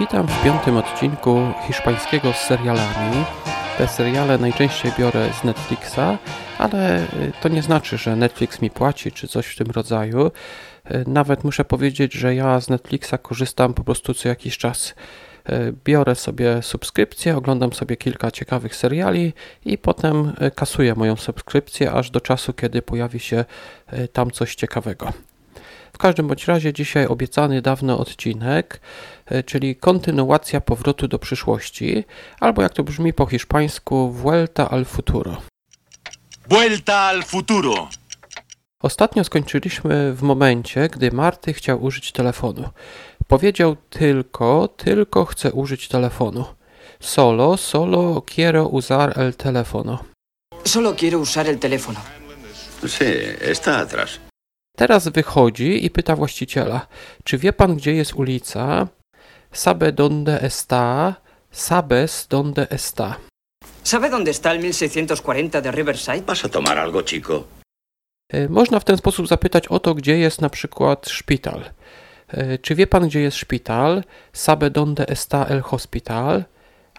Witam w piątym odcinku hiszpańskiego z serialami. Te seriale najczęściej biorę z Netflixa, ale y, to nie znaczy, że Netflix mi płaci czy coś w tym rodzaju. Y, nawet muszę powiedzieć, że ja z Netflixa korzystam po prostu co jakiś czas. Y, biorę sobie subskrypcję, oglądam sobie kilka ciekawych seriali i potem kasuję moją subskrypcję aż do czasu, kiedy pojawi się tam coś ciekawego. W każdym bądź razie dzisiaj obiecany dawno odcinek, e, czyli kontynuacja powrotu do przyszłości, albo jak to brzmi po hiszpańsku, Vuelta al futuro. Vuelta al futuro. Ostatnio skończyliśmy w momencie, gdy Marty chciał użyć telefonu. Powiedział tylko, tylko chcę użyć telefonu. Solo, solo quiero usar el teléfono. Solo quiero usar el teléfono. Sí, está atrás. Teraz wychodzi i pyta właściciela, czy wie pan, gdzie jest ulica? Sabe donde está? Sabes donde está? ¿Sabe dónde está el 1640 de Riverside? ¿Vas a tomar algo, chico? E, Można w ten sposób zapytać o to, gdzie jest na przykład szpital. E, Czy wie pan, gdzie jest szpital? Sabe donde está el hospital?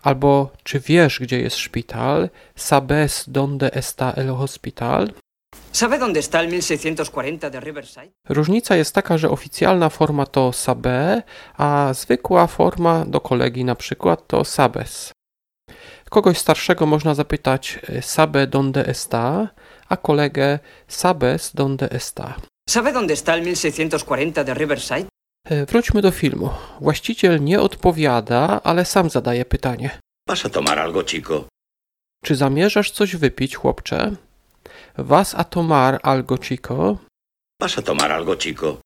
Albo czy wiesz, gdzie jest szpital? Sabes donde está el hospital? ¿Sabe dónde está el 1640 de Riverside? Różnica jest taka, że oficjalna forma to sabe, a zwykła forma do kolegi na przykład to sabes. Kogoś starszego można zapytać e, sabe donde está, a kolegę sabes donde está. ¿Sabe dónde está el 1640 de Riverside? E, Wróćmy do filmu. Właściciel nie odpowiada, ale sam zadaje pytanie. ¿Vas a tomar algo, chico? Czy zamierzasz coś wypić, chłopcze? Was a tomar algo chico? ¿Vas a tomar algo, chico?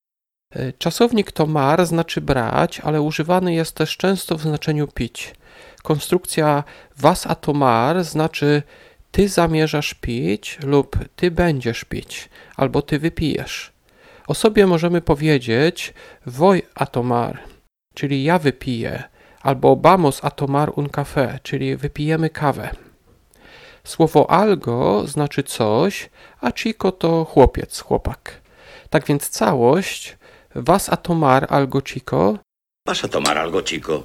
E, Czasownik tomar znaczy brać, ale używany jest też często w znaczeniu pić. Konstrukcja was a tomar znaczy ty zamierzasz pić lub ty będziesz pić, albo ty wypijesz. O sobie możemy powiedzieć voy a tomar, czyli ja wypiję, albo vamos a tomar un café, czyli wypijemy kawę. Słowo algo znaczy coś, a chico to chłopiec, chłopak. Tak więc całość was a tomar algo chico ¿Vas a tomar algo, chico?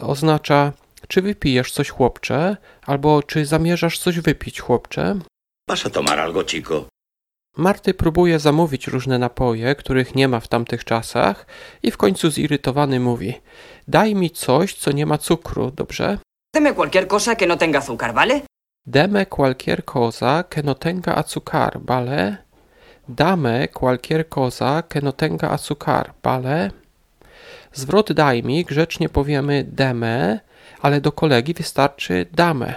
oznacza czy wypijesz coś chłopcze, albo czy zamierzasz coś wypić chłopcze. ¿Vas a tomar algo, chico? Marty próbuje zamówić różne napoje, których nie ma w tamtych czasach i w końcu zirytowany mówi daj mi coś, co nie ma cukru, dobrze? Deme cualquier cosa que no tenga azúcar, ¿vale? Deme cualquier cosa que no tenga azúcar, ¿vale? Dame cualquier cosa que no tenga azúcar, ¿vale? Zwrot daj mi grzecznie powiemy deme, ale do kolegi wystarczy dame.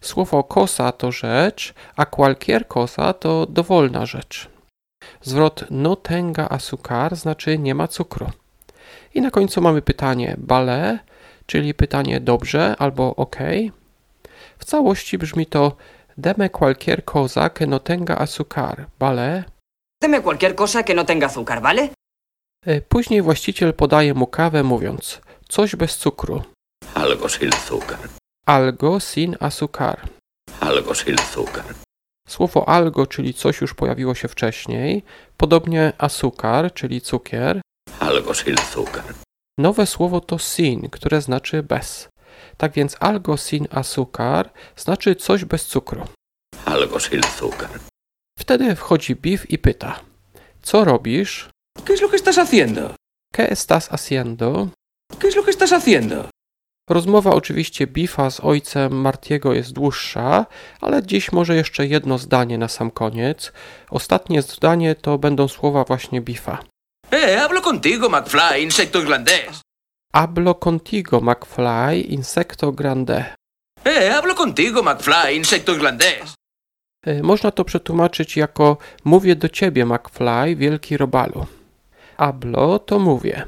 Słowo cosa to rzecz, a cualquier cosa to dowolna rzecz. Zwrot no tenga azúcar znaczy nie ma cukru. I na końcu mamy pytanie bale, czyli pytanie dobrze albo ok. W całości brzmi to deme cualquier cosa que no tenga azúcar, ¿vale? Deme cualquier cosa que no tenga azúcar, ¿vale? E, Później właściciel podaje mu kawę mówiąc coś bez cukru, Algo sin azúcar. algo sin azúcar. Algo sin azúcar. Słowo algo, czyli coś już pojawiło się wcześniej, podobnie azúcar, czyli cukier. Algo sin azúcar. Nowe słowo to sin, które znaczy bez. Tak więc algo sin azúcar znaczy coś bez cukru. Algo sin azúcar. Wtedy wchodzi Biff i pyta: Co robisz? ¿Qué es lo que estás haciendo? ¿Qué estás haciendo? ¿Qué es lo que estás haciendo? Rozmowa oczywiście Biffa z ojcem Martiego jest dłuższa, ale dziś może jeszcze jedno zdanie na sam koniec. Ostatnie zdanie to będą słowa właśnie Biffa. Eh, hablo contigo, McFly, insecto irlandés. Hablo contigo, McFly, insecto grande. Eh, hablo contigo, McFly, insecto irlandés. Y, Można to przetłumaczyć jako mówię do ciebie, McFly, wielki robalu. Hablo to mówię.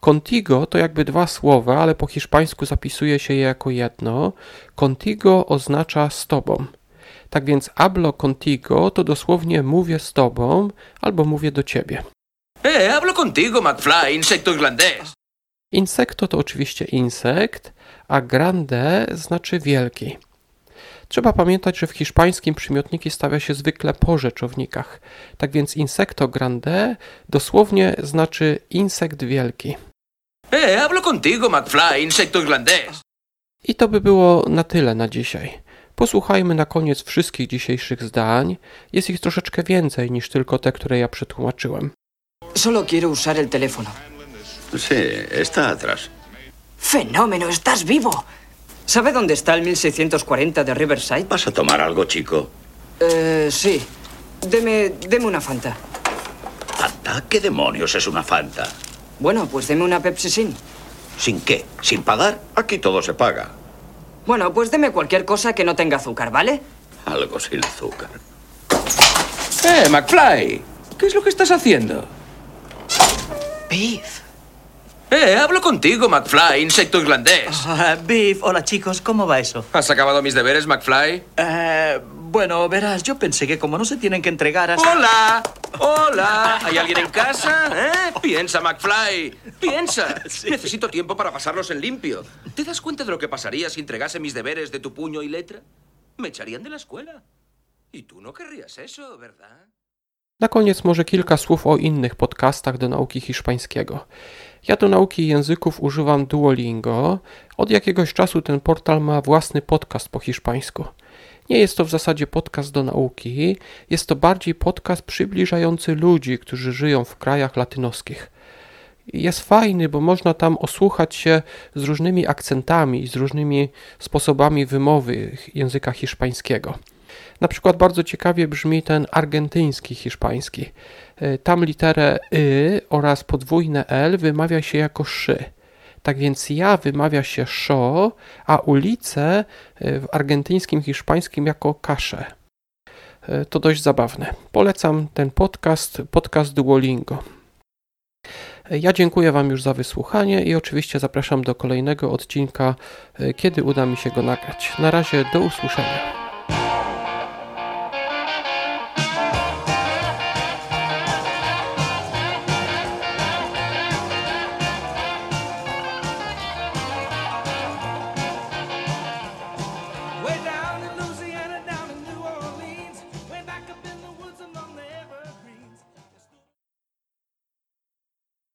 Contigo to jakby dwa słowa, ale po hiszpańsku zapisuje się je jako jedno. Contigo oznacza z tobą. Tak więc hablo contigo to dosłownie mówię z tobą albo mówię do ciebie. Eh, hablo contigo, McFly, insecto irlandés. Insekto to oczywiście insekt, a grande znaczy wielki. Trzeba pamiętać, że w hiszpańskim przymiotniki stawia się zwykle po rzeczownikach. Tak więc insecto grande dosłownie znaczy insekt wielki. Eh, hablo contigo, McFly, insecto irlandés. I to by było na tyle na dzisiaj. Posłuchajmy na koniec wszystkich dzisiejszych zdań. Jest ich troszeczkę więcej niż tylko te, które ja przetłumaczyłem. Solo quiero usar el teléfono. Sí, está atrás. ¡Fenómeno! ¡Estás vivo! ¿Sabe dónde está el 1640 de Riverside? ¿Vas a tomar algo, chico? Eh, sí. Deme, deme una Fanta. ¿Fanta? ¿Qué demonios es una Fanta? Bueno, pues deme una Pepsi Sin. ¿Sin qué? ¿Sin pagar? Aquí todo se paga. Bueno, pues deme cualquier cosa que no tenga azúcar, ¿vale? Algo sin azúcar. Eh, McFly, ¿qué es lo que estás haciendo? Beef. Eh, hablo contigo, McFly, insecto irlandés. Ah, Beef, hola chicos, ¿cómo va eso? ¿Has acabado mis deberes, McFly? Eh, bueno, verás, yo pensé que como no se tienen que entregar hasta... ¡Hola! ¡Hola! ¿Hay alguien en casa? ¿Eh? Piensa, McFly. Piensa. Necesito tiempo para pasarlos en limpio. ¿Te das cuenta de lo que pasaría si entregase mis deberes de tu puño y letra? Me echarían de la escuela. Y tú no querrías eso, ¿verdad? Na koniec może kilka słów o innych podcastach do nauki hiszpańskiego. Ja do nauki języków używam Duolingo. Od jakiegoś czasu ten portal ma własny podcast po hiszpańsku. Nie jest to w zasadzie podcast do nauki, jest to bardziej podcast przybliżający ludzi, którzy żyją w krajach latynoskich. Jest fajny, bo można tam osłuchać się z różnymi akcentami z różnymi sposobami wymowy języka hiszpańskiego. Na przykład bardzo ciekawie brzmi ten argentyński hiszpański. E, Tam literę y oraz podwójne l wymawia się jako szy. Tak więc ja wymawia się szo, a ulice e, w argentyńskim hiszpańskim jako kasze. E, To dość zabawne. Polecam ten podcast, podcast Duolingo. Ja dziękuję Wam już za wysłuchanie i oczywiście zapraszam do kolejnego odcinka, kiedy uda mi się go nagrać. Na razie do usłyszenia.